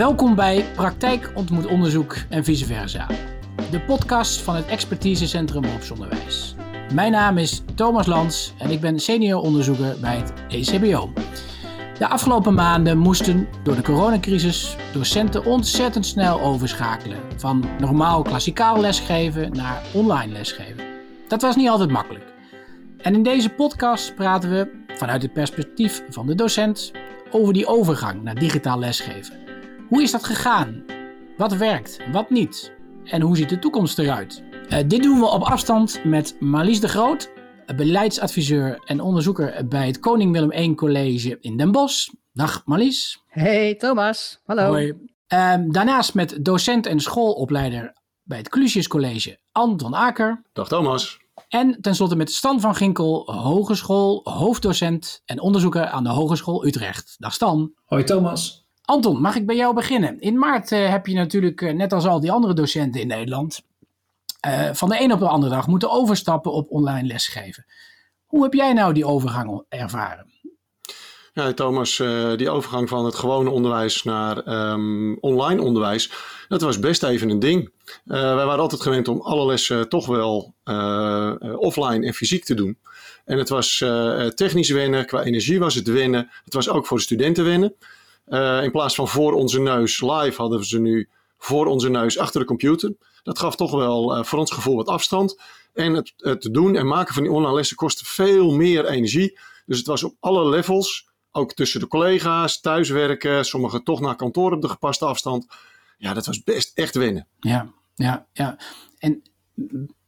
Welkom bij Praktijk ontmoet onderzoek en vice versa. De podcast van het Expertisecentrum Beroepsonderwijs. Mijn naam is Thomas Lans en ik ben senior onderzoeker bij het ECBO. De afgelopen maanden moesten door de coronacrisis docenten ontzettend snel overschakelen van normaal klassikaal lesgeven naar online lesgeven. Dat was niet altijd makkelijk. En in deze podcast praten we vanuit het perspectief van de docent over die overgang naar digitaal lesgeven. Hoe is dat gegaan? Wat werkt, wat niet? En hoe ziet de toekomst eruit? Uh, dit doen we op afstand met Marlies de Groot, beleidsadviseur en onderzoeker bij het Koning Willem I College in Den Bosch. Dag Marlies. Hey Thomas, hallo. Hoi. Uh, daarnaast met docent en schoolopleider bij het Clusius College Anton Aker. Dag Thomas. En tenslotte met Stan van Ginkel, hogeschool, hoofddocent en onderzoeker aan de Hogeschool Utrecht. Dag Stan. Hoi Thomas. Anton, mag ik bij jou beginnen? In maart uh, heb je natuurlijk, uh, net als al die andere docenten in Nederland, uh, van de een op de andere dag moeten overstappen op online lesgeven. Hoe heb jij nou die overgang ervaren? Ja, Thomas, die overgang van het gewone onderwijs naar um, online onderwijs, dat was best even een ding. Wij waren altijd gewend om alle lessen toch wel offline en fysiek te doen. En het was technisch wennen, qua energie was het wennen. Het was ook voor de studenten wennen. In plaats van voor onze neus live hadden we ze nu voor onze neus achter de computer. Dat gaf toch wel voor ons gevoel wat afstand. En het, het doen en maken van die online lessen kostte veel meer energie. Dus het was op alle levels ook tussen de collega's, thuiswerken, sommigen toch naar kantoor op de gepaste afstand. Ja, dat was best echt wennen. Ja, ja, ja. En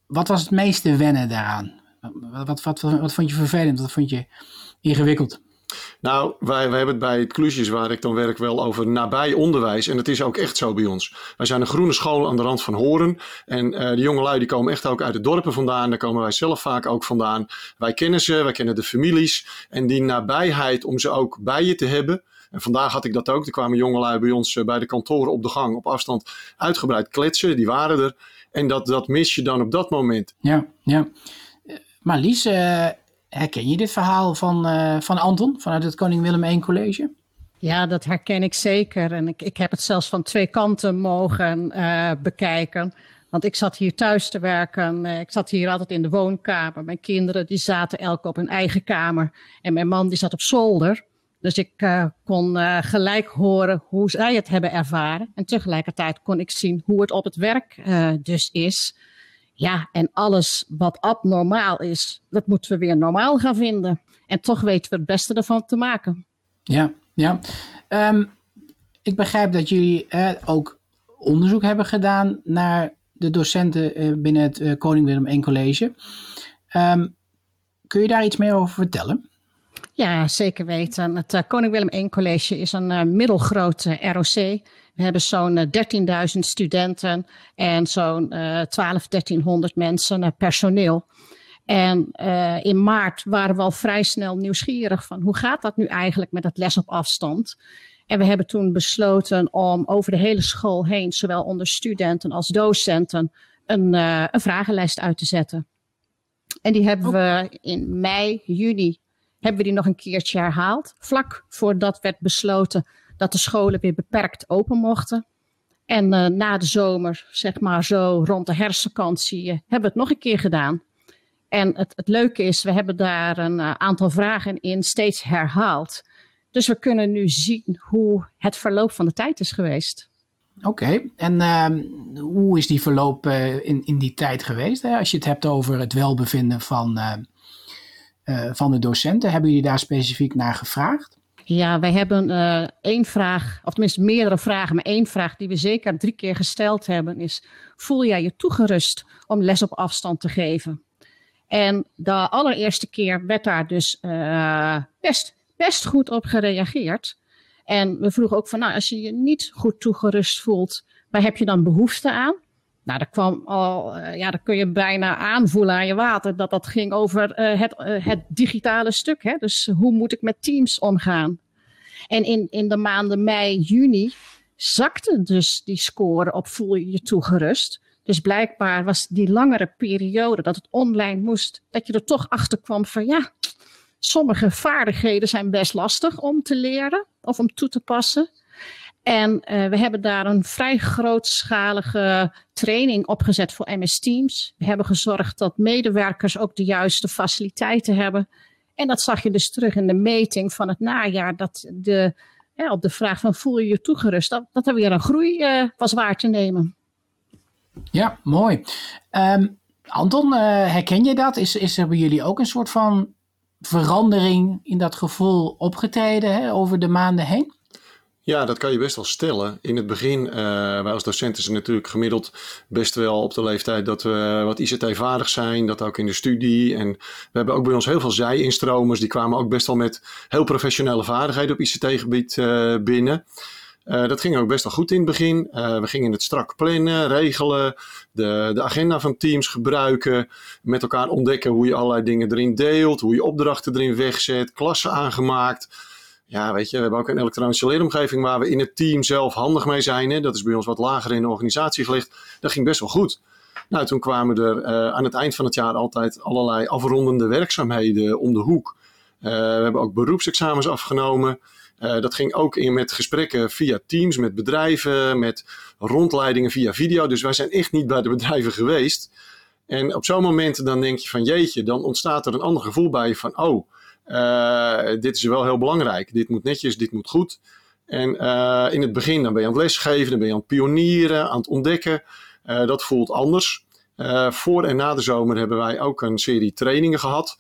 wat was het meeste wennen daaraan? Wat, wat, wat, wat vond je vervelend? Wat vond je ingewikkeld? Nou, wij, wij hebben het bij het Klusjes, waar ik dan werk, wel over nabij onderwijs. En dat is ook echt zo bij ons. Wij zijn een groene school aan de rand van Horen. En uh, de jongelui die komen echt ook uit de dorpen vandaan. Daar komen wij zelf vaak ook vandaan. Wij kennen ze, wij kennen de families. En die nabijheid om ze ook bij je te hebben. En vandaag had ik dat ook. Er kwamen jongelui bij ons bij de kantoren op de gang op afstand uitgebreid kletsen. Die waren er. En dat, dat mis je dan op dat moment. Ja, ja. Maar Lies, uh, herken je dit verhaal van, uh, van Anton vanuit het Koning Willem I College? Ja, dat herken ik zeker. En ik, ik heb het zelfs van twee kanten mogen uh, bekijken. Want ik zat hier thuis te werken. Ik zat hier altijd in de woonkamer. Mijn kinderen die zaten elk op hun eigen kamer. En mijn man die zat op zolder. Dus ik kon gelijk horen hoe zij het hebben ervaren. En tegelijkertijd kon ik zien hoe het op het werk dus is. Ja, en alles wat abnormaal is, dat moeten we weer normaal gaan vinden. En toch weten we het beste ervan te maken. Ja, ja. Um, ik begrijp dat jullie ook onderzoek hebben gedaan naar de docenten binnen het Koning Willem I College. Um, kun je daar iets meer over vertellen? Ja, zeker weten. Het uh, Koning Willem I College is een uh, middelgroot uh, ROC. We hebben zo'n 13.000 studenten en zo'n 12, 1300 mensen personeel. En in maart waren we al vrij snel nieuwsgierig van hoe gaat dat nu eigenlijk met het les op afstand? En we hebben toen besloten om over de hele school heen, zowel onder studenten als docenten, een, een vragenlijst uit te zetten. En die hebben we in mei, juni hebben we die nog een keertje herhaald. Vlak voordat werd besloten dat de scholen weer beperkt open mochten. En uh, na de zomer, zeg maar zo rond de herfstvakantie, uh, hebben we het nog een keer gedaan. En het, het leuke is, we hebben daar een uh, aantal vragen in steeds herhaald. Dus we kunnen nu zien hoe het verloop van de tijd is geweest. Oké, en ehm, hoe is die verloop in, in die tijd geweest? Hè? Als je het hebt over het welbevinden van van de docenten. Hebben jullie daar specifiek naar gevraagd? Ja, wij hebben uh, één vraag, of tenminste meerdere vragen, maar één vraag die we zeker drie keer gesteld hebben is: voel jij je toegerust om les op afstand te geven? En de allereerste keer werd daar dus uh, best, best goed op gereageerd. En we vroegen ook van, nou, als je je niet goed toegerust voelt, waar heb je dan behoefte aan? Nou, dat kwam al, uh, ja, dat kun je bijna aanvoelen aan je water, dat dat ging over uh, het, uh, het digitale stuk. Hè? Dus hoe moet ik met Teams omgaan? En in, in de maanden mei, juni zakte dus die score op voel je je toegerust. Dus blijkbaar was die langere periode dat het online moest, dat je er toch achter kwam van ja, sommige vaardigheden zijn best lastig om te leren of om toe te passen. En uh, we hebben daar een vrij grootschalige training opgezet voor MS Teams. We hebben gezorgd dat medewerkers ook de juiste faciliteiten hebben. En dat zag je dus terug in de meting van het najaar. Dat de, op de vraag van voel je je toegerust, dat, dat er weer een groei uh, was waar te nemen. Ja, mooi. Um, Anton, uh, herken je dat? Is, is er bij jullie ook een soort van verandering in dat gevoel opgetreden hè, over de maanden heen? Ja, dat kan je best wel stellen. In het begin, uh, wij als docenten zijn natuurlijk gemiddeld best wel op de leeftijd dat we wat ICT-vaardig zijn. Dat ook in de studie. En we hebben ook bij ons heel veel zij-instromers. Die kwamen ook best wel met heel professionele vaardigheden op ICT-gebied uh, binnen. Uh, dat ging ook best wel goed in het begin. We gingen het strak plannen, regelen, de, de agenda van teams gebruiken, met elkaar ontdekken hoe je allerlei dingen erin deelt, hoe je opdrachten erin wegzet, klassen aangemaakt. Ja, weet je, we hebben ook een elektronische leeromgeving waar we in het team zelf handig mee zijn. Hè. Dat is bij ons wat lager in de organisatie gelegd. Dat ging best wel goed. Nou, toen kwamen er uh, aan het eind van het jaar altijd allerlei afrondende werkzaamheden om de hoek. we hebben ook beroepsexamens afgenomen. Uh, dat ging ook in met gesprekken via Teams, met bedrijven, met rondleidingen via video. Dus wij zijn echt niet bij de bedrijven geweest. En op zo'n moment dan denk je van jeetje, dan ontstaat er een ander gevoel bij je van oh, dit is wel heel belangrijk. Dit moet netjes, dit moet goed. En uh, in het begin dan ben je aan het lesgeven, dan ben je aan het pionieren, aan het ontdekken. dat voelt anders. voor en na de zomer hebben wij ook een serie trainingen gehad,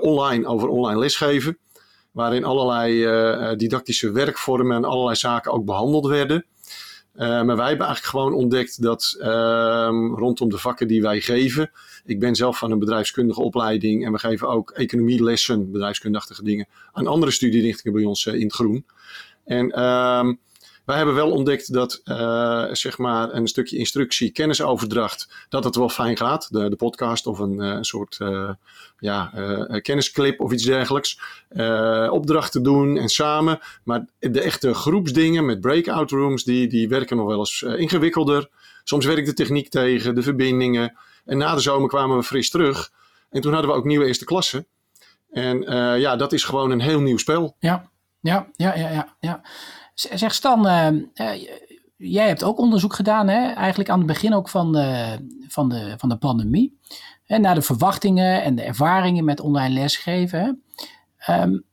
online over online lesgeven waarin allerlei didactische werkvormen en allerlei zaken ook behandeld werden. Uh, maar wij hebben eigenlijk gewoon ontdekt dat uh, rondom de vakken die wij geven. Ik ben zelf van een bedrijfskundige opleiding en we geven ook economielessen, bedrijfskundige dingen, aan andere studierichtingen bij ons in het groen. En ehm, wij hebben wel ontdekt dat uh, zeg maar een stukje instructie, kennisoverdracht, dat het wel fijn gaat. De, de podcast of een, uh, soort uh, ja, kennisclip of iets dergelijks. opdrachten doen en samen. Maar de echte groepsdingen met breakout rooms, die, die werken nog wel eens ingewikkelder. Soms werkt de techniek tegen, de verbindingen. En na de zomer kwamen we fris terug. En toen hadden we ook nieuwe eerste klassen. En ja, dat is gewoon een heel nieuw spel. Ja, ja, ja, ja, ja. ja. Zeg Stan, uh, jij hebt ook onderzoek gedaan, hè? eigenlijk aan het begin ook van de, van de, van de pandemie. Hè? Naar de verwachtingen en de ervaringen met online lesgeven. Um,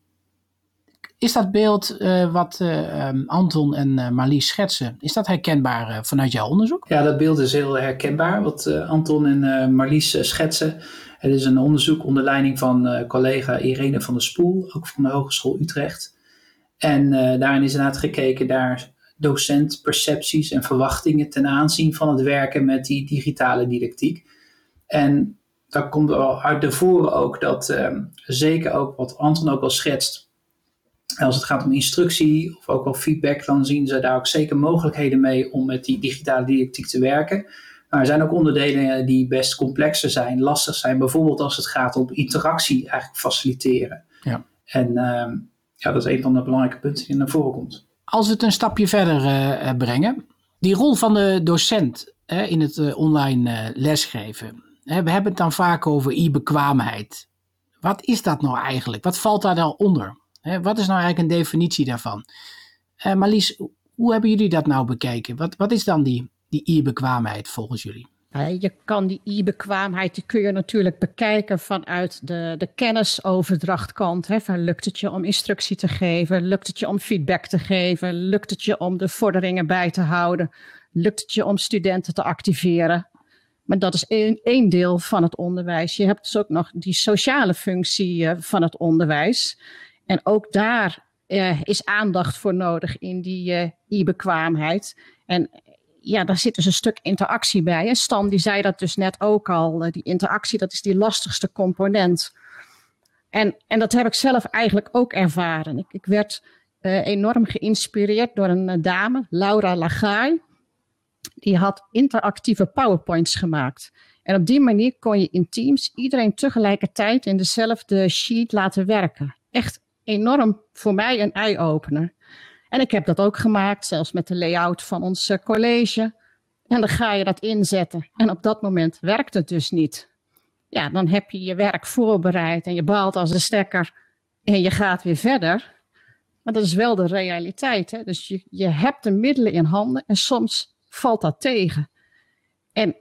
is dat beeld uh, wat uh, Anton en Marlies schetsen, is dat herkenbaar vanuit jouw onderzoek? Ja, dat beeld is heel herkenbaar wat Anton en Marlies schetsen. Het is een onderzoek onder leiding van collega Irene van der Spoel, ook van de Hogeschool Utrecht. En uh, daarin is inderdaad gekeken naar docentpercepties en verwachtingen ten aanzien van het werken met die digitale didactiek. En daar komt wel uit de voren ook dat uh, zeker ook wat Anton ook al schetst, als het gaat om instructie of ook wel feedback, dan zien ze daar ook zeker mogelijkheden mee om met die digitale didactiek te werken. Maar er zijn ook onderdelen die best complexer zijn, lastig zijn, bijvoorbeeld als het gaat om interactie eigenlijk faciliteren. Ja. En uh, ja, dat is een van de belangrijke punten die naar voren komt. Als we het een stapje verder uh, brengen, die rol van de docent uh, in het uh, online lesgeven. we hebben het dan vaak over e-bekwaamheid. Wat is dat nou eigenlijk? Wat valt daar dan onder? wat is nou eigenlijk een definitie daarvan? Marlies, hoe hebben jullie dat nou bekeken? Wat, wat is dan die e-bekwaamheid volgens jullie? Je kan die e-bekwaamheid, die kun je natuurlijk bekijken vanuit de, de kennisoverdrachtkant. Hè, lukt het je om instructie te geven? Lukt het je om feedback te geven? Lukt het je om de vorderingen bij te houden? Lukt het je om studenten te activeren? Maar dat is één, één deel van het onderwijs. Je hebt dus ook nog die sociale functie uh, van het onderwijs. En ook daar uh, is aandacht voor nodig in die uh, e-bekwaamheid. En ja, daar zit dus een stuk interactie bij. Hè? Stan die zei dat dus net ook al. Eh, die interactie, dat is die lastigste component. En, en dat heb ik zelf eigenlijk ook ervaren. Ik, ik werd uh, enorm geïnspireerd door een uh, dame, Laura Lagai. Die had interactieve powerpoints gemaakt. En op die manier kon je in Teams iedereen tegelijkertijd in dezelfde sheet laten werken. Echt enorm voor mij een eye-opener. En ik heb dat ook gemaakt, zelfs met de layout van ons eh, college. En dan ga je dat inzetten. En op dat moment werkt het dus niet. Ja, dan heb je je werk voorbereid en je baalt als een stekker en je gaat weer verder. Maar dat is wel de realiteit. Hè? Dus je, je hebt de middelen in handen en soms valt dat tegen. En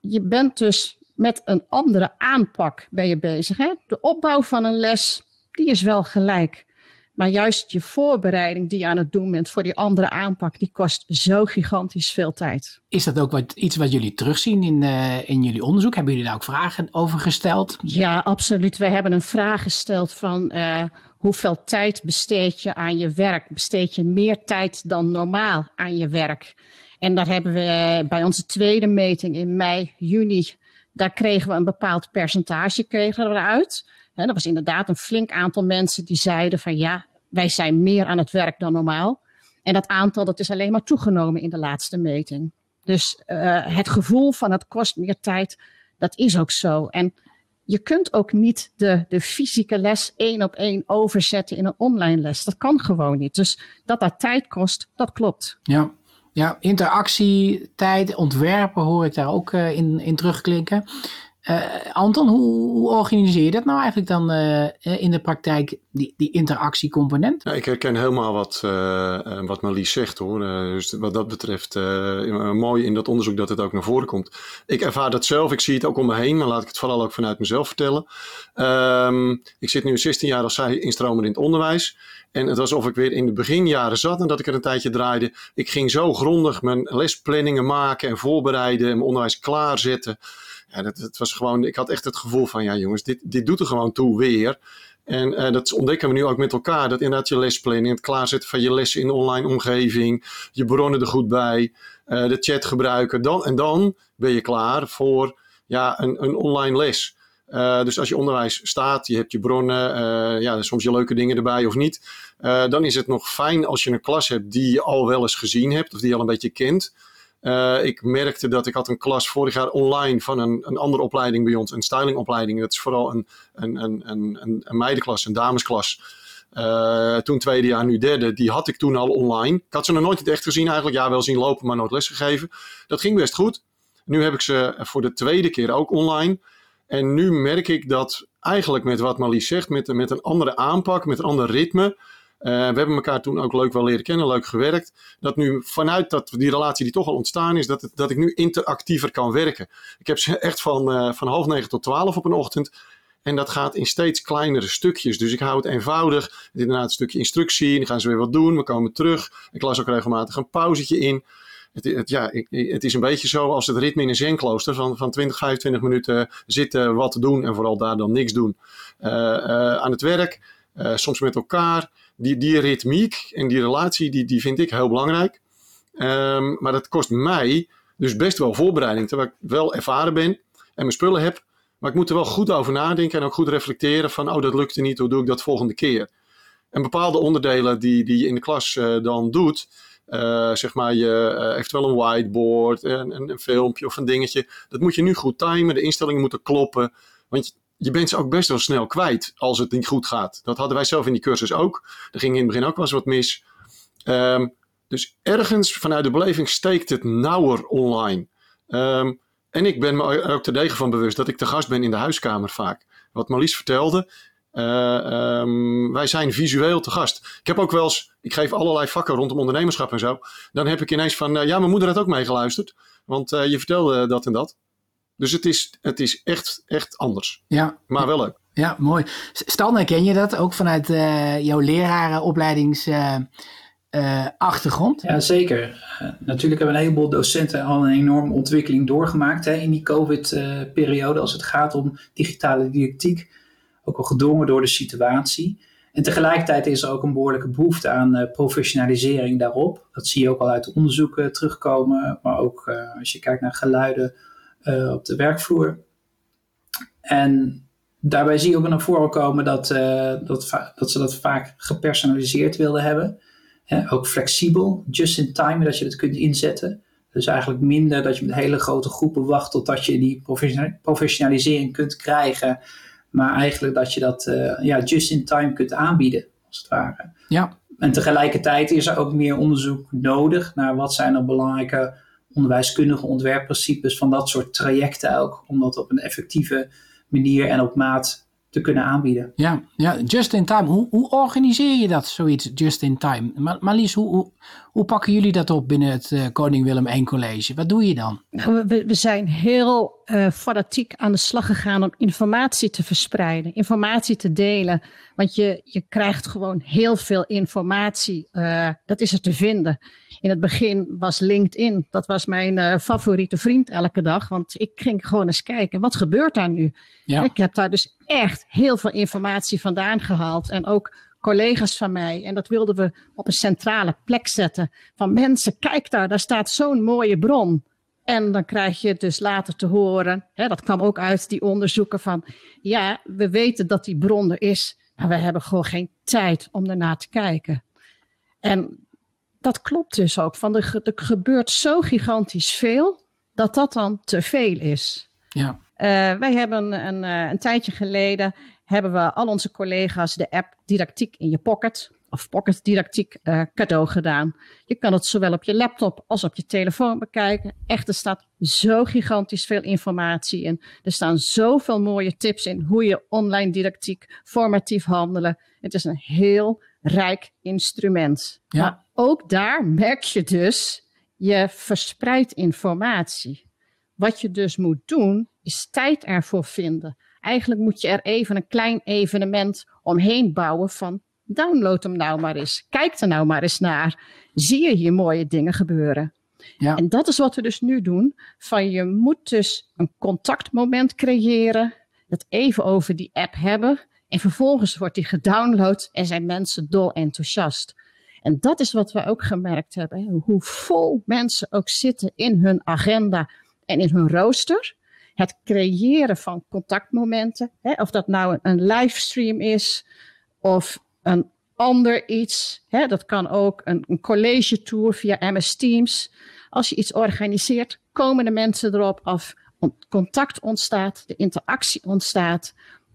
je bent dus met een andere aanpak je bezig. Hè? De opbouw van een les, die is wel gelijk. Maar juist je voorbereiding die je aan het doen bent voor die andere aanpak, die kost zo gigantisch veel tijd. Is dat ook wat, iets wat jullie terugzien in, uh, in jullie onderzoek? Hebben jullie daar ook vragen over gesteld? Ja, absoluut. We hebben een vraag gesteld van uh, hoeveel tijd besteed je aan je werk? Besteed je meer tijd dan normaal aan je werk? En daar hebben we bij onze tweede meting in mei, juni, daar kregen we een bepaald percentage kregen we eruit. Er was inderdaad een flink aantal mensen die zeiden van ja, wij zijn meer aan het werk dan normaal. En dat aantal dat is alleen maar toegenomen in de laatste meting. Dus uh, het gevoel van het kost meer tijd, dat is ook zo. En je kunt ook niet de, de fysieke les één op één overzetten in een online les. Dat kan gewoon niet. Dus dat dat tijd kost, dat klopt. Ja, ja interactie, tijd, ontwerpen hoor ik daar ook uh, in, in terugklinken. Uh, Anton, hoe, organiseer je dat nou eigenlijk dan uh, in de praktijk, die, die interactiecomponent? Ik herken helemaal wat, uh, wat Marlies zegt hoor. dus wat dat betreft mooi in dat onderzoek dat het ook naar voren komt. Ik ervaar dat zelf, ik zie het ook om me heen, maar laat ik het vooral ook vanuit mezelf vertellen. Um, ik zit nu 16 jaar als instromer in het onderwijs. En het was alsof ik weer in de beginjaren zat en dat ik er een tijdje draaide. Ik ging zo grondig mijn lesplanningen maken en voorbereiden en mijn onderwijs klaarzetten. Het was gewoon, ik had echt het gevoel van, ja jongens, dit, dit doet er gewoon toe weer. En uh, dat ontdekken we nu ook met elkaar. Dat inderdaad je lesplanning, het klaarzetten van je lessen in de online omgeving, je bronnen er goed bij, uh, de chat gebruiken. Dan, en dan ben je klaar voor ja, een, een online les. Uh, dus als je onderwijs staat, je hebt je bronnen, ja, soms je leuke dingen erbij of niet. dan is het nog fijn als je een klas hebt die je al wel eens gezien hebt of die je al een beetje kent. Uh, ik merkte dat ik had een klas vorig jaar online van een, een andere opleiding bij ons, een stylingopleiding. Dat is vooral een, een, een, een, een meidenklas, een damesklas. Uh, toen tweede jaar, nu derde, die had ik toen al online. Ik had ze nog nooit echt gezien eigenlijk. Ja, wel zien lopen, maar nooit lesgegeven. Dat ging best goed. Nu heb ik ze voor de tweede keer ook online. En nu merk ik dat eigenlijk met wat Marlies zegt, met, met een andere aanpak, met een ander ritme, we hebben elkaar toen ook leuk wel leren kennen, leuk gewerkt. Dat nu vanuit dat, die relatie die toch al ontstaan is, dat, dat ik nu interactiever kan werken. Ik heb ze echt van, uh, van half negen tot twaalf op een ochtend. En dat gaat in steeds kleinere stukjes. Dus ik hou het eenvoudig. Inderdaad een stukje instructie. Dan gaan ze weer wat doen. We komen terug. Ik las ook regelmatig een pauzetje in. Het, ja, het is een beetje zo als het ritme in een zenklooster. Van, van 20, 25 minuten zitten, wat te doen. En vooral daar dan niks doen. Uh, aan het werk. soms met elkaar die, die ritmiek en die relatie, die, die vind ik heel belangrijk. Um, maar dat kost mij dus best wel voorbereiding. Terwijl ik wel ervaren ben en mijn spullen heb. Maar ik moet er wel goed over nadenken en ook goed reflecteren van, oh dat lukte niet, hoe doe ik dat volgende keer? En bepaalde onderdelen die, die je in de klas uh, dan doet, uh, zeg maar je uh, eventueel een whiteboard, een, een, een, filmpje of een dingetje, dat moet je nu goed timen, de instellingen moeten kloppen. Want je bent ze ook best wel snel kwijt als het niet goed gaat. Dat hadden wij zelf in die cursus ook. Er ging in het begin ook wel eens wat mis. Um, dus ergens vanuit de beleving steekt het nauwer online. Um, en ik ben me ook te degen van bewust dat ik te gast ben in de huiskamer vaak. Wat Marlies vertelde, uh, um, wij zijn visueel te gast. Ik heb ook wel eens, ik geef allerlei vakken rondom ondernemerschap en zo. Dan heb ik ineens van, uh, ja, mijn moeder had ook meegeluisterd. Want uh, je vertelde dat en dat. Dus het is, het is echt, echt anders. Ja. Maar wel leuk. Ja, mooi. Stan, herken je dat ook vanuit uh, jouw lerarenopleidingsachtergrond? Uh, uh, ja, zeker. natuurlijk hebben een heleboel docenten al een enorme ontwikkeling doorgemaakt hè, in die COVID-periode als het gaat om digitale didactiek. Ook al gedwongen door de situatie. En tegelijkertijd is er ook een behoorlijke behoefte aan professionalisering daarop. Dat zie je ook al uit de onderzoeken terugkomen. Maar ook als je kijkt naar geluiden uh, op de werkvloer. En daarbij zie je ook naar voren komen dat, uh, dat, dat ze dat vaak gepersonaliseerd wilden hebben. ook flexibel, just in time, dat je dat kunt inzetten. Dus eigenlijk minder dat je met hele grote groepen wacht totdat je die professionalisering kunt krijgen. Maar eigenlijk dat je dat uh, ja, just in time kunt aanbieden, als het ware. Ja. En tegelijkertijd is er ook meer onderzoek nodig naar wat zijn er belangrijke onderwijskundige ontwerpprincipes van dat soort trajecten ook, om dat op een effectieve manier en op maat te kunnen aanbieden. Ja, ja just in time. Hoe, hoe organiseer je dat, zoiets just in time? Maar Marlies, hoe, hoe, hoe, pakken jullie dat op binnen het uh, Koning Willem I College? Wat doe je dan? Nou, we, we zijn heel uh, fanatiek aan de slag gegaan om informatie te verspreiden, informatie te delen. Want je, je krijgt gewoon heel veel informatie. Uh, dat is er te vinden. In het begin was LinkedIn, dat was mijn uh, favoriete vriend elke dag. Want ik ging gewoon eens kijken, wat gebeurt daar nu? Ja. Ik heb daar dus echt heel veel informatie vandaan gehaald. En ook collega's van mij. En dat wilden we op een centrale plek zetten. Van mensen, kijk daar, daar staat zo'n mooie bron. En dan krijg je dus later te horen, hè, dat kwam ook uit die onderzoeken van, ja, we weten dat die bron er is, maar we hebben gewoon geen tijd om ernaar te kijken. En dat klopt dus ook, van er, er gebeurt zo gigantisch veel, dat dat dan te veel is. Ja. Uh, wij hebben een, uh, een tijdje geleden, hebben we al onze collega's de app Didactiek in je pocket of Pocket Didactiek uh, cadeau gedaan. Je kan het zowel op je laptop als op je telefoon bekijken. Echt, er staat zo gigantisch veel informatie in. Er staan zoveel mooie tips in hoe je online didactiek formatief handelen. Het is een heel rijk instrument. Ja. Maar ook daar merk je dus, je verspreidt informatie. Wat je dus moet doen, is tijd ervoor vinden. Eigenlijk moet je er even een klein evenement omheen bouwen van Download hem nou maar eens. Kijk er nou maar eens naar. Zie je hier mooie dingen gebeuren? Ja. En dat is wat we dus nu doen. Van je moet dus een contactmoment creëren. Het even over die app hebben. En vervolgens wordt die gedownload en zijn mensen dol enthousiast. En dat is wat we ook gemerkt hebben. Hoe vol mensen ook zitten in hun agenda en in hun rooster. Het creëren van contactmomenten. Hè, of dat nou een livestream is. Of een ander iets. Hè, dat kan ook een, een college tour via MS Teams. Als je iets organiseert, komen de mensen erop af. Contact ontstaat, de interactie ontstaat.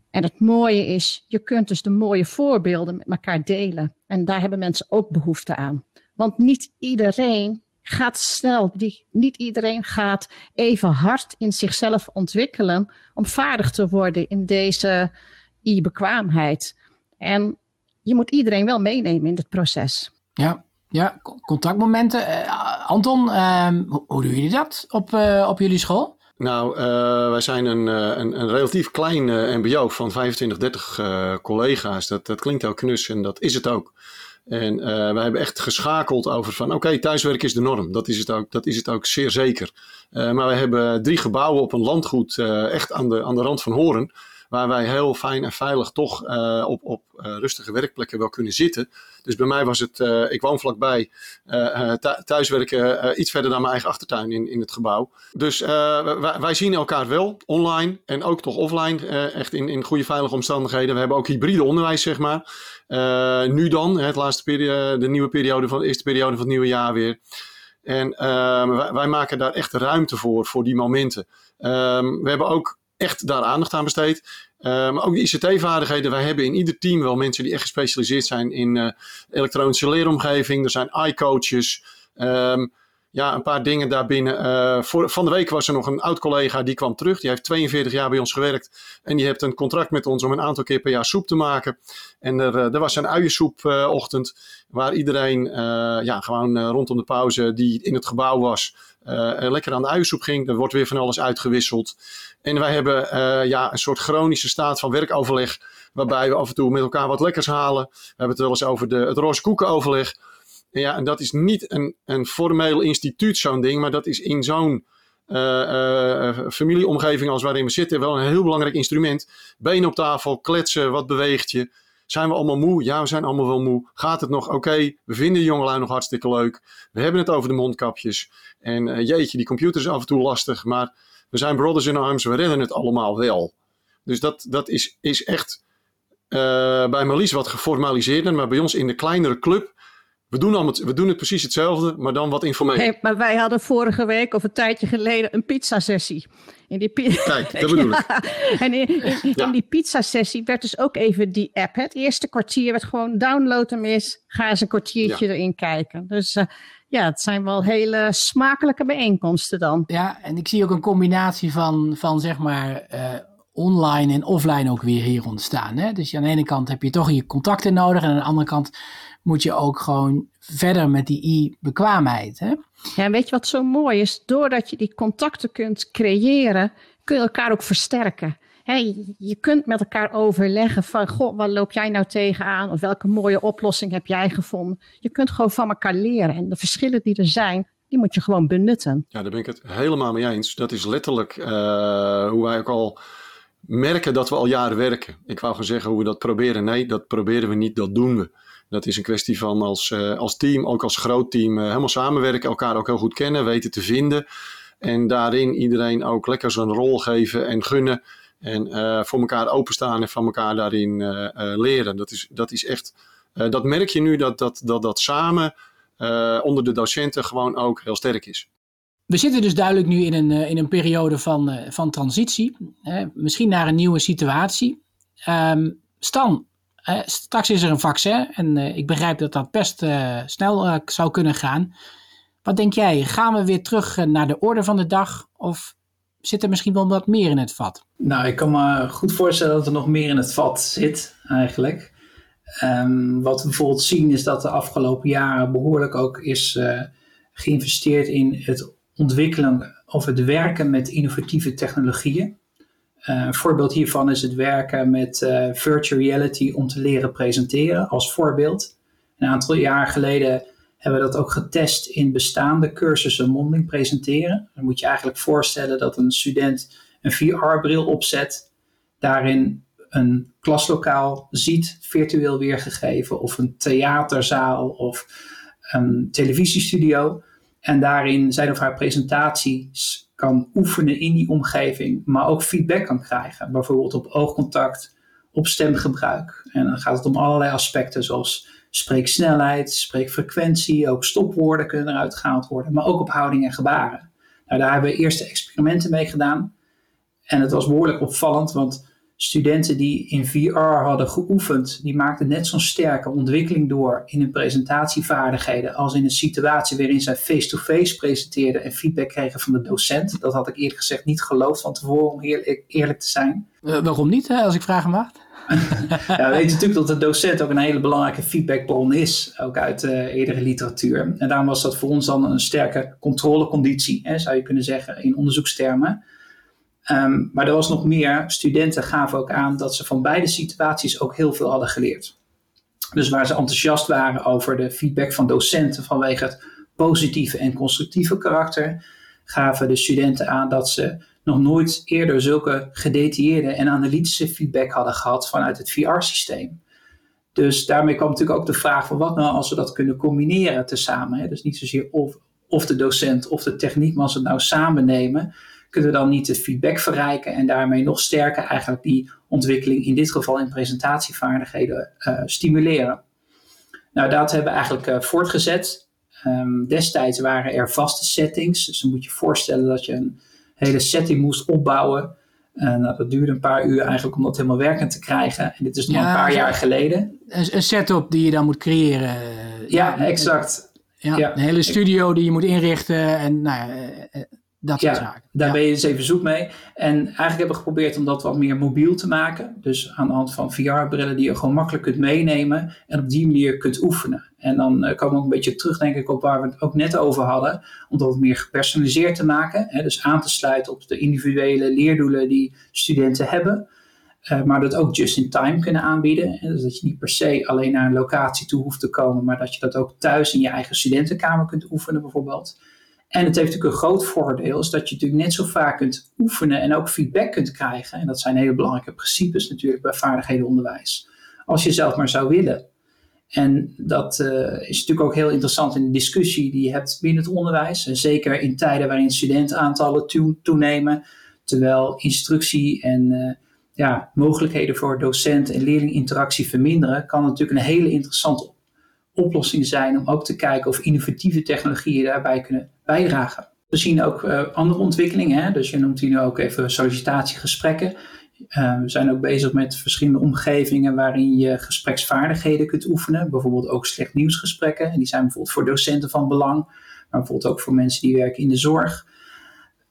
En het mooie is, je kunt dus de mooie voorbeelden met elkaar delen. En daar hebben mensen ook behoefte aan. Want niet iedereen gaat snel, niet iedereen gaat even hard in zichzelf ontwikkelen om vaardig te worden in deze e-bekwaamheid. En je moet iedereen wel meenemen in het proces. Ja, ja contactmomenten. Uh, Anton, uh, hoe, doen jullie dat op, uh, op jullie school? Nou, uh, wij zijn een, een, een relatief klein MBO van 25, 30 collega's. Dat, dat klinkt heel knus en dat is het ook. En uh, wij hebben echt geschakeld over van oké, okay, thuiswerk is de norm. Dat is het ook, dat is het ook zeer zeker. Uh, maar we hebben drie gebouwen op een landgoed uh, echt aan de, aan de rand van Horen waar wij heel fijn en veilig toch uh, op, op uh, rustige werkplekken wel kunnen zitten. Dus bij mij was het, uh, ik woon vlakbij, thuiswerken iets verder dan mijn eigen achtertuin in, in het gebouw. Dus wij, wij, zien elkaar wel online en ook toch offline, echt in, in goede veilige omstandigheden. We hebben ook hybride onderwijs, zeg maar. nu dan, het laatste periode, de nieuwe periode van de eerste periode van het nieuwe jaar weer. En wij, wij, maken daar echt ruimte voor, voor die momenten. Um, we hebben ook echt daar aandacht aan besteed. Uh, maar ook de ICT-vaardigheden. Wij hebben in ieder team wel mensen die echt gespecialiseerd zijn in uh, elektronische leeromgeving. Er zijn iCoaches. Um, ja, een paar dingen daarbinnen. Uh, voor, van de week was er nog een oud collega die kwam terug. Die heeft 42 jaar bij ons gewerkt. En die heeft een contract met ons om een aantal keer per jaar soep te maken. En er, er was een uiensoepochtend. waar iedereen ja, gewoon rondom de pauze die in het gebouw was. Lekker aan de uiensoep ging. Er wordt weer van alles uitgewisseld. En wij hebben uh, ja, een soort chronische staat van werkoverleg. Waarbij we af en toe met elkaar wat lekkers halen. We hebben het wel eens over de, het roze koekenoverleg. En ja, en dat is niet een, een formeel instituut, zo'n ding. Maar dat is in zo'n uh, familieomgeving als waarin we zitten wel een heel belangrijk instrument. Benen op tafel, kletsen, wat beweegt je. Zijn we allemaal moe? Ja, we zijn allemaal wel moe. Gaat het nog oké? We vinden de jongelui nog hartstikke leuk. We hebben het over de mondkapjes. En uh, jeetje, die computer is af en toe lastig. Maar we zijn brothers in arms, we redden het allemaal wel. Dus dat, dat is, is echt uh, bij Marlies wat geformaliseerder, maar bij ons in de kleinere club. We doen, allemaal, we doen het precies hetzelfde, maar dan wat informeel. Hey, maar wij hadden vorige week of een tijdje geleden een pizzasessie. In die Kijk, dat bedoel ik. en in, in, in die pizzasessie werd dus ook even die app. Het eerste kwartier werd gewoon download hem eens. Ga eens een kwartiertje ja. erin kijken. Dus uh, ja, het zijn wel hele smakelijke bijeenkomsten dan. Ja, en ik zie ook een combinatie van, van zeg maar uh, online en offline ook weer hier ontstaan. Hè? Dus aan de ene kant heb je toch je contacten nodig en aan de andere kant moet je ook gewoon verder met die e-bekwaamheid. Hè? Ja, en weet je wat zo mooi is? Doordat je die contacten kunt creëren, kun je elkaar ook versterken. je kunt met elkaar overleggen van, goh, wat loop jij nou tegenaan? Of welke mooie oplossing heb jij gevonden? Je kunt gewoon van elkaar leren. En de verschillen die er zijn, die moet je gewoon benutten. Ja, daar ben ik het helemaal mee eens. Dat is letterlijk uh, hoe wij ook al merken dat we al jaren werken. Ik wou gaan zeggen hoe we dat proberen. Nee, dat proberen we niet, dat doen we. Dat is een kwestie van als, uh, als team, ook als groot team, uh, helemaal samenwerken, elkaar ook heel goed kennen, weten te vinden. En daarin iedereen ook lekker zijn rol geven en gunnen. En uh, voor elkaar openstaan en van elkaar daarin leren. Dat is, dat is echt, dat merk je nu dat dat, dat, dat samen onder de docenten gewoon ook heel sterk is. We zitten dus duidelijk nu in een, in een periode van, van transitie. misschien naar een nieuwe situatie. Um, Stan, uh, straks is er een vaccin en uh, ik begrijp dat dat best uh, snel zou kunnen gaan. Wat denk jij? Gaan we weer terug naar de orde van de dag of zit er misschien wel wat meer in het vat? Nou, ik kan me goed voorstellen dat er nog meer in het vat zit eigenlijk. Um, wat we bijvoorbeeld zien is dat de afgelopen jaren behoorlijk ook is geïnvesteerd in het ontwikkelen of het werken met innovatieve technologieën. Uh, een voorbeeld hiervan is het werken met uh, virtual reality om te leren presenteren als voorbeeld. Een aantal jaar geleden hebben we dat ook getest in bestaande cursussen mondeling presenteren. Dan moet je eigenlijk voorstellen dat een student een VR-bril opzet, daarin een klaslokaal ziet, virtueel weergegeven, of een theaterzaal of een televisiestudio. En daarin zijn of haar presentaties kan oefenen in die omgeving, maar ook feedback kan krijgen. Bijvoorbeeld op oogcontact, op stemgebruik. En dan gaat het om allerlei aspecten zoals spreeksnelheid, spreekfrequentie, ook stopwoorden kunnen eruit gehaald worden, maar ook op houding en gebaren. Nou, daar hebben we eerste experimenten mee gedaan. En het was behoorlijk opvallend, want studenten die in VR hadden geoefend, die maakten net zo'n sterke ontwikkeling door in hun presentatievaardigheden als in een situatie waarin zij face-to-face presenteerden en feedback kregen van de docent. Dat had ik eerlijk gezegd niet geloofd van tevoren, om eerlijk, eerlijk te zijn. Uh, waarom niet, hè, als ik vragen mag? ja, we weten natuurlijk dat de docent ook een hele belangrijke feedbackbron is, ook uit uh, eerdere literatuur. En daarom was dat voor ons dan een sterke controleconditie, hè, zou je kunnen zeggen, in onderzoekstermen. Um, maar er was nog meer. Studenten gaven ook aan dat ze van beide situaties ook heel veel hadden geleerd. Dus waar ze enthousiast waren over de feedback van docenten vanwege het positieve en constructieve karakter, gaven de studenten aan dat ze nog nooit eerder zulke gedetailleerde en analytische feedback hadden gehad vanuit het VR-systeem. Dus daarmee kwam natuurlijk ook de vraag van wat nou als we dat kunnen combineren tezamen. Hè? Dus niet zozeer of, of de docent of de techniek, maar als we het nou samen nemen, kunnen we dan niet het feedback verrijken en daarmee nog sterker eigenlijk die ontwikkeling, in dit geval in presentatievaardigheden, uh, stimuleren. Nou, dat hebben we eigenlijk uh, voortgezet. Um, destijds waren er vaste settings, dus dan moet je voorstellen dat je een hele setting moest opbouwen. Uh, nou, dat duurde een paar uur eigenlijk om dat helemaal werkend te krijgen. En dit is nog een paar jaar geleden. Een, een setup die je dan moet creëren. Ja, ja exact. Ja, ja, Een hele studio die je moet inrichten. En nou ja, dat soort zaken. Daar ben je eens even zoek mee. En eigenlijk hebben we geprobeerd om dat wat meer mobiel te maken. Dus aan de hand van VR-brillen die je gewoon makkelijk kunt meenemen. En op die manier kunt oefenen. En dan uh, komen we ook een beetje terug, denk ik, op waar we het ook net over hadden. Om dat meer gepersonaliseerd te maken. Hè, dus aan te sluiten op de individuele leerdoelen die studenten hebben. Uh, maar dat ook just in time kunnen aanbieden. Hè, dus dat je niet per se alleen naar een locatie toe hoeft te komen. Maar dat je dat ook thuis in je eigen studentenkamer kunt oefenen bijvoorbeeld. En het heeft natuurlijk een groot voordeel, is dat je natuurlijk net zo vaak kunt oefenen en ook feedback kunt krijgen. En dat zijn hele belangrijke principes natuurlijk bij vaardighedenonderwijs. Als je zelf maar zou willen. En dat uh, is natuurlijk ook heel interessant in de discussie die je hebt binnen het onderwijs. En zeker in tijden waarin studentenaantallen toenemen, terwijl instructie en uh, ja, mogelijkheden voor docent en leerlinginteractie verminderen, kan natuurlijk een hele interessante oplossing zijn om ook te kijken of innovatieve technologieën daarbij kunnen We zien ook uh, andere ontwikkelingen, hè? dus je noemt hier nu ook even sollicitatiegesprekken. Uh, we zijn ook bezig met verschillende omgevingen waarin je gespreksvaardigheden kunt oefenen. Bijvoorbeeld ook slecht nieuwsgesprekken. En die zijn bijvoorbeeld voor docenten van belang, maar bijvoorbeeld ook voor mensen die werken in de zorg.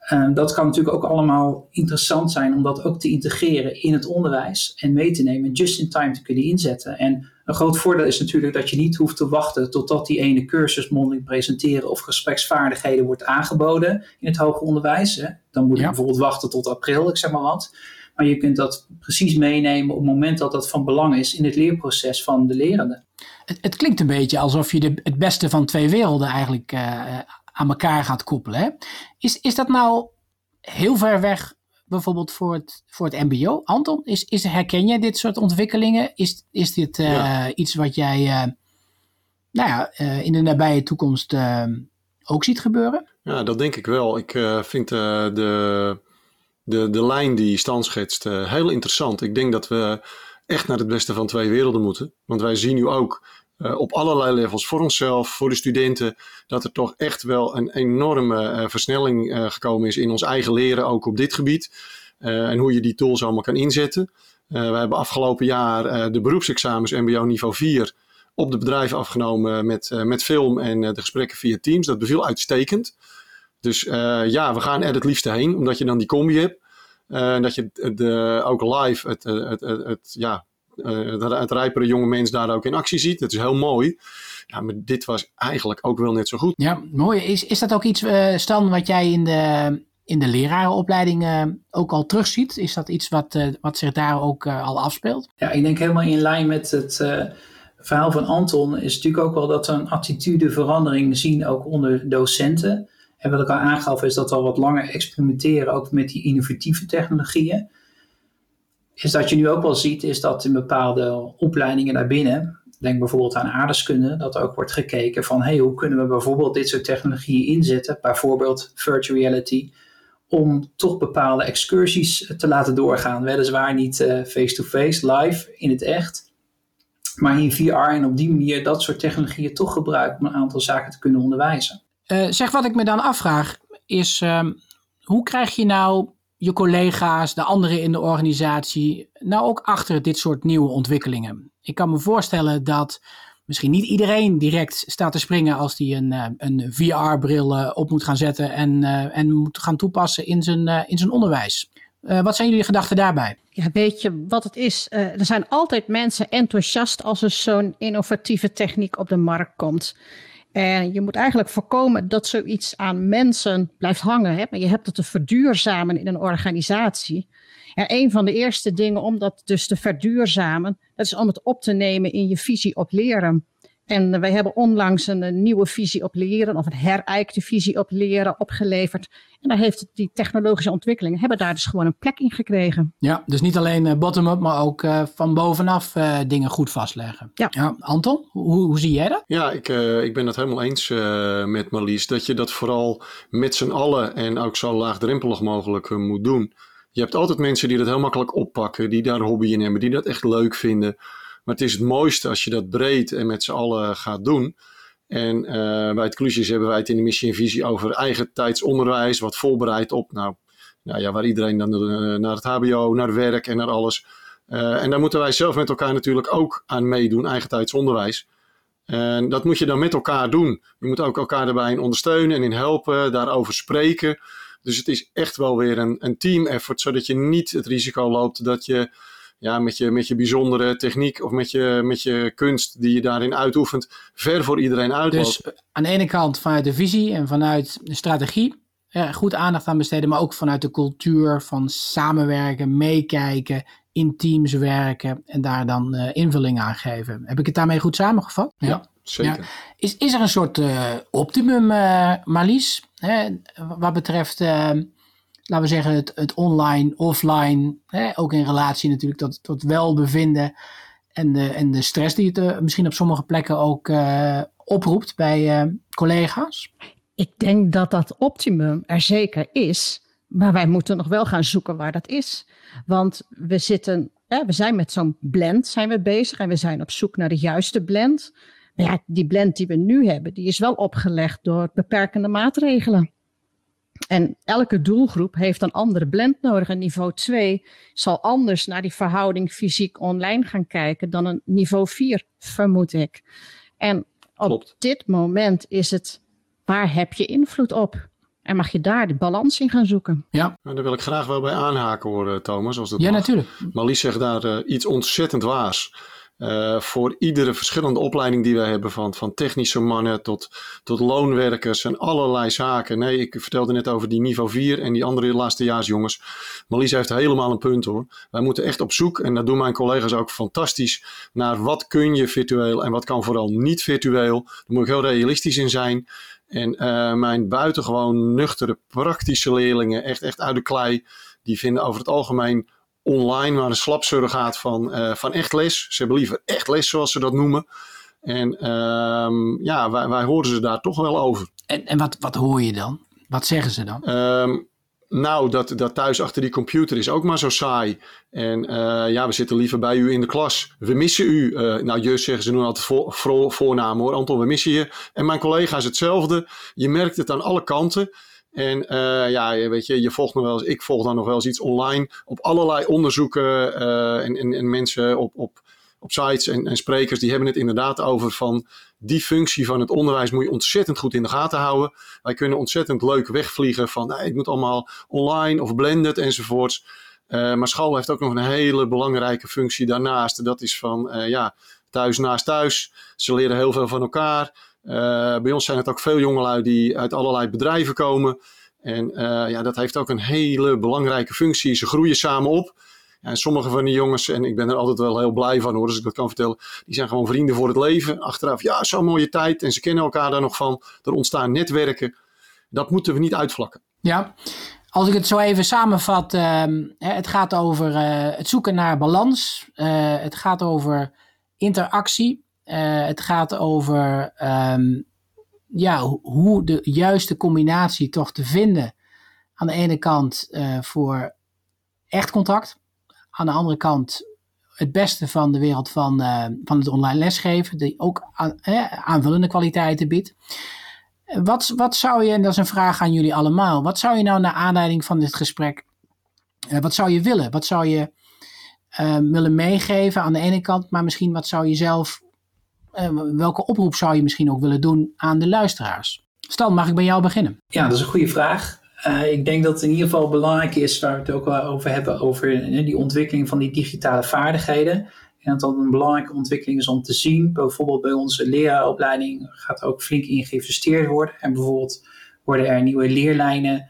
Ehm, dat kan natuurlijk ook allemaal interessant zijn om dat ook te integreren in het onderwijs en mee te nemen, just in time te kunnen inzetten. En een groot voordeel is natuurlijk dat je niet hoeft te wachten totdat die ene cursus mondeling presenteren of gespreksvaardigheden wordt aangeboden in het hoger onderwijs. Hè. Dan moet je bijvoorbeeld wachten tot april, ik zeg maar wat. Maar je kunt dat precies meenemen op het moment dat dat van belang is in het leerproces van de lerende. Het, het klinkt een beetje alsof je de, het beste van twee werelden eigenlijk uh, aan elkaar gaat koppelen. Hè? Is, is dat nou heel ver weg bijvoorbeeld voor het, voor het MBO? Anton, is, is, herken jij dit soort ontwikkelingen? Is, is dit uh, iets wat jij uh, nou ja, uh, in de nabije toekomst ook ziet gebeuren? Ja, dat denk ik wel. Ik vind de, de, de lijn die Stan schetst heel interessant. Ik denk dat we echt naar het beste van twee werelden moeten. Want wij zien nu ook uh, op allerlei levels voor onszelf, voor de studenten, dat er toch echt wel een enorme uh, versnelling uh, gekomen is in ons eigen leren, ook op dit gebied. en hoe je die tools allemaal kan inzetten. we hebben afgelopen jaar de beroepsexamens MBO niveau 4 op de bedrijven afgenomen met, met film en de gesprekken via Teams. Dat beviel uitstekend. Dus ja, we gaan er het liefste heen, omdat je dan die combi hebt. En dat je de, ook live het, het, het ja, uh, het rijpere jonge mens daar ook in actie ziet. Dat is heel mooi. Ja, maar dit was eigenlijk ook wel net zo goed. Ja, mooi. Is, is dat ook iets, uh, Stan, wat jij in de, in de lerarenopleiding uh, ook al terugziet? Is dat iets wat, wat zich daar ook al afspeelt? Ja, ik denk helemaal in lijn met het verhaal van Anton. Is natuurlijk ook wel dat we een attitudeverandering zien ook onder docenten. En wat ik al aangaf is dat we al wat langer experimenteren ook met die innovatieve technologieën is dat je nu ook wel ziet, is dat in bepaalde opleidingen daarbinnen, denk bijvoorbeeld aan aardeskunde, dat ook wordt gekeken van hey, hoe kunnen we bijvoorbeeld dit soort technologieën inzetten, bijvoorbeeld virtual reality, om toch bepaalde excursies te laten doorgaan. Weliswaar niet eh, face-to-face, live, in het echt, maar in VR en op die manier dat soort technologieën toch gebruiken om een aantal zaken te kunnen onderwijzen. Uh, zeg, wat ik me dan afvraag is, uh, hoe krijg je nou je collega's, de anderen in de organisatie, nou ook achter dit soort nieuwe ontwikkelingen? Ik kan me voorstellen dat misschien niet iedereen direct staat te springen als hij een, eh, een VR-bril eh, op moet gaan zetten en, uh, en moet gaan toepassen in zijn, in zijn onderwijs. wat zijn jullie gedachten daarbij? Ja, weet je wat het is? er zijn altijd mensen enthousiast als er zo'n innovatieve techniek op de markt komt. En je moet eigenlijk voorkomen dat zoiets aan mensen blijft hangen. Hè? Maar je hebt het te verduurzamen in een organisatie. En een van de eerste dingen om dat dus te verduurzamen, dat is om het op te nemen in je visie op leren. En wij hebben onlangs een, nieuwe visie op leren, of een herijkte visie op leren opgeleverd. En daar heeft die technologische ontwikkelingen, hebben daar dus gewoon een plek in gekregen. Ja, dus niet alleen eh, bottom-up, maar ook uh, van bovenaf uh, dingen goed vastleggen. Ja. ja Anton, hoe, hoe, zie jij dat? Ja, ik, ik ben het helemaal eens met Marlies. Dat je dat vooral met z'n allen en ook zo laagdrempelig mogelijk moet doen. Je hebt altijd mensen die dat heel makkelijk oppakken, die daar hobby in hebben, die dat echt leuk vinden. Maar het is het mooiste als je dat breed en met z'n allen gaat doen. En uh, bij het Clusius hebben wij het in de missie en visie over eigen tijdsonderwijs, wat voorbereid op, nou, nou ja, waar iedereen dan uh, naar het HBO, naar werk en naar alles. Uh, en daar moeten wij zelf met elkaar natuurlijk ook aan meedoen, eigen tijdsonderwijs. En dat moet je dan met elkaar doen. Je moet ook elkaar daarbij in ondersteunen en in helpen, daarover spreken. Dus het is echt wel weer een, een team effort, zodat je niet het risico loopt dat je ja, met, je, met je bijzondere techniek of met je, met je kunst die je daarin uitoefent, ver voor iedereen uitloopt. Dus eh, aan de ene kant vanuit de visie en vanuit de strategie goed aandacht aan besteden, maar ook vanuit de cultuur van samenwerken, meekijken, in teams werken en daar dan uh, invulling aan geven. Heb ik het daarmee goed samengevat? Ja, ja zeker. Ja. Is, is er een soort uh, optimum, uh, Marlies, hè, wat betreft laten we zeggen, het, het online, offline, hè, ook in relatie natuurlijk tot, tot welbevinden en de, en de stress die het uh, misschien op sommige plekken ook uh, oproept bij uh, collega's? Ik denk dat dat optimum er zeker is, maar wij moeten nog wel gaan zoeken waar dat is. Want we zitten, we zijn met zo'n blend zijn we bezig en we zijn op zoek naar de juiste blend. Maar ja, die blend die we nu hebben, die is wel opgelegd door beperkende maatregelen. En elke doelgroep heeft een andere blend nodig. En niveau 2 zal anders naar die verhouding fysiek online gaan kijken dan een niveau 4, vermoed ik. En op Klopt. dit moment is het, waar heb je invloed op? En mag je daar de balans in gaan zoeken. Ja. Nou, daar wil ik graag wel bij aanhaken hoor, Thomas. Als dat Ja, mag. natuurlijk. Marlies zegt daar eh, iets ontzettend waars. Eh, voor iedere verschillende opleiding die wij hebben, van, van technische mannen tot, tot loonwerkers en allerlei zaken. Nee, ik vertelde net over die niveau 4 en die andere laatstejaarsjongens. Marlies heeft helemaal een punt hoor. Wij moeten echt op zoek, en dat doen mijn collega's ook fantastisch, naar wat kun je virtueel en wat kan vooral niet virtueel. Daar moet ik heel realistisch in zijn. En eh, mijn buitengewoon nuchtere, praktische leerlingen, echt, echt uit de klei, die vinden over het algemeen online maar een slapsurrogaat van, eh, van echt les. Ze hebben liever echt les, zoals ze dat noemen. En ehm, ja, wij, wij horen ze daar toch wel over. En, en wat, wat hoor je dan? Wat zeggen ze dan? Ehm, nou, dat, dat thuis achter die computer is ook maar zo saai. En eh, ja, we zitten liever bij u in de klas. We missen u. Eh, nou, jus zeggen ze nu altijd voor, voornaam hoor. Anton, we missen je. En mijn collega's hetzelfde. Je merkt het aan alle kanten. En eh, ja, weet je, je volgt nog wel eens, ik volg dan nog wel eens iets online op allerlei onderzoeken eh, en, en, en mensen op, op, op sites en, en sprekers die hebben het inderdaad over van die functie van het onderwijs moet je ontzettend goed in de gaten houden. Wij kunnen ontzettend leuk wegvliegen van nee, het moet allemaal online of blended enzovoorts. Uh, maar school heeft ook nog een hele belangrijke functie daarnaast. Dat is van uh, ja, thuis naast thuis. Ze leren heel veel van elkaar. Uh, bij ons zijn het ook veel jongelui die uit allerlei bedrijven komen. En uh, ja, dat heeft ook een hele belangrijke functie. Ze groeien samen op. En sommige van die jongens, en ik ben er altijd wel heel blij van hoor, als ik dat kan vertellen, die zijn gewoon vrienden voor het leven. Achteraf, ja, zo'n mooie tijd. En ze kennen elkaar daar nog van. Er ontstaan netwerken. Dat moeten we niet uitvlakken. Ja, als ik het zo even samenvat, uh, het gaat over uh, het zoeken naar balans. Het gaat over interactie. Uh, het gaat over um, ja, hoe de juiste combinatie toch te vinden. Aan de ene kant uh, voor echt contact. Aan de andere kant het beste van de wereld van, uh, van het online lesgeven. Die ook aan, aanvullende kwaliteiten biedt. Wat, wat zou je, en dat is een vraag aan jullie allemaal. Wat zou je nou naar aanleiding van dit gesprek, wat zou je willen? Wat zou je willen meegeven aan de ene kant. Maar misschien wat zou je zelf welke oproep zou je misschien ook willen doen aan de luisteraars? Stan, mag ik bij jou beginnen? Ja, dat is een goede vraag. Uh, ik denk dat het in ieder geval belangrijk is, waar we het ook wel over hebben, over uh, die ontwikkeling van die digitale vaardigheden. En dat dat een belangrijke ontwikkeling is om te zien. Bijvoorbeeld bij onze leraaropleiding gaat ook flink in geïnvesteerd worden. En bijvoorbeeld worden er nieuwe leerlijnen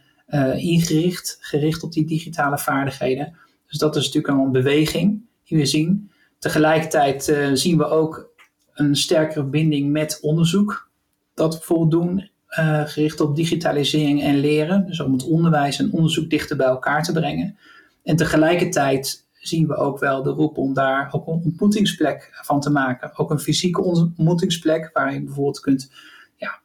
ingericht, gericht op die digitale vaardigheden. Dus dat is natuurlijk een beweging die we zien. Tegelijkertijd zien we ook een sterkere binding met onderzoek. Dat bijvoorbeeld doen, uh, gericht op digitalisering en leren. Dus om het onderwijs en onderzoek dichter bij elkaar te brengen. En tegelijkertijd zien we ook wel de roep om daar ook een ontmoetingsplek van te maken. Ook een fysieke ontmoetingsplek waar je bijvoorbeeld kunt ja,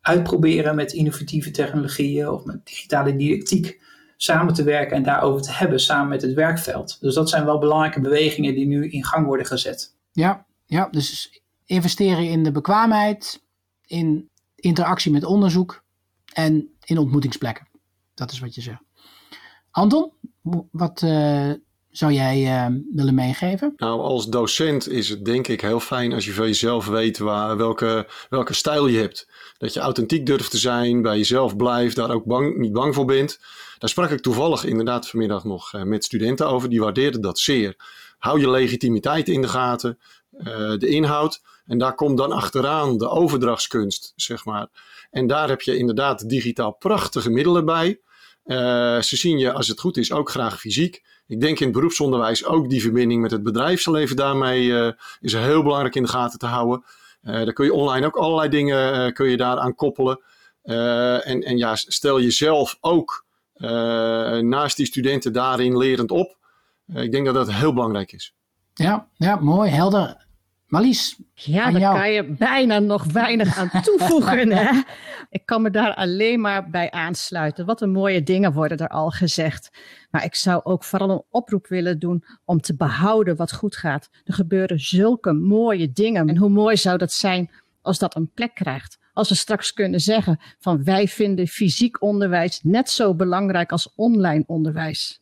uitproberen met innovatieve technologieën of met digitale didactiek samen te werken en daarover te hebben samen met het werkveld. Dus dat zijn wel belangrijke bewegingen die nu in gang worden gezet. Ja, ja, dus investeren in de bekwaamheid, in interactie met onderzoek en in ontmoetingsplekken. Dat is wat je zegt. Anton, wat uh, zou jij uh, willen meegeven? Nou, als docent is het denk ik heel fijn als je van jezelf weet waar, welke, welke stijl je hebt. Dat je authentiek durft te zijn, bij jezelf blijft, daar ook bang, niet bang voor bent. Daar sprak ik toevallig inderdaad vanmiddag nog uh, met studenten over, die waardeerden dat zeer. Hou je legitimiteit in de gaten. Uh, de inhoud. En daar komt dan achteraan de overdrachtskunst, zeg maar. En daar heb je inderdaad digitaal prachtige middelen bij. Uh, ze zien je, als het goed is, ook graag fysiek. Ik denk in het beroepsonderwijs ook die verbinding met het bedrijfsleven daarmee uh, is heel belangrijk in de gaten te houden. daar kun je online ook allerlei dingen kun je daaraan koppelen. en, en ja, stel jezelf ook naast die studenten daarin lerend op. ik denk dat dat heel belangrijk is. Ja, ja mooi, helder. Marlies, Ja, daar kan je bijna nog weinig aan toevoegen. hè? Ik kan me daar alleen maar bij aansluiten. Wat een mooie dingen worden er al gezegd. Maar ik zou ook vooral een oproep willen doen om te behouden wat goed gaat. Er gebeuren zulke mooie dingen. En hoe mooi zou dat zijn als dat een plek krijgt? Als we straks kunnen zeggen van wij vinden fysiek onderwijs net zo belangrijk als online onderwijs.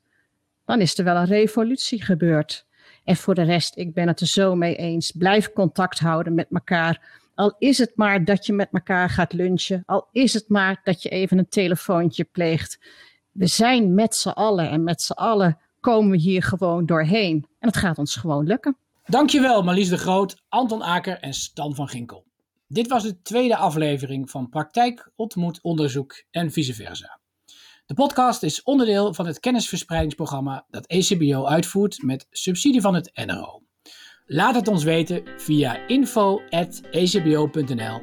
Dan is er wel een revolutie gebeurd. En voor de rest, ik ben het er zo mee eens. Blijf contact houden met elkaar. Al is het maar dat je met elkaar gaat lunchen. Al is het maar dat je even een telefoontje pleegt. We zijn met z'n allen en met z'n allen komen we hier gewoon doorheen. En het gaat ons gewoon lukken. Dankjewel Marlies de Groot, Anton Aker en Stan van Ginkel. Dit was de tweede aflevering van Praktijk, Ontmoet, Onderzoek en vice versa. De podcast is onderdeel van het kennisverspreidingsprogramma dat ECBO uitvoert met subsidie van het NRO. Laat het ons weten via info.ecbo.nl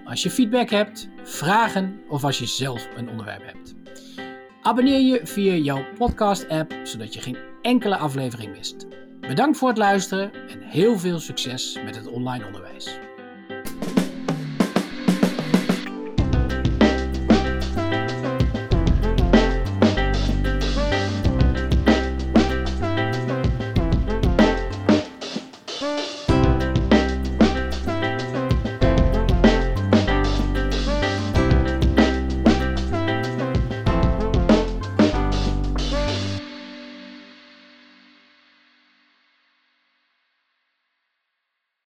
als je feedback hebt, vragen of als je zelf een onderwerp hebt. Abonneer je via jouw podcast-app zodat je geen enkele aflevering mist. Bedankt voor het luisteren en heel veel succes met het online onderwijs.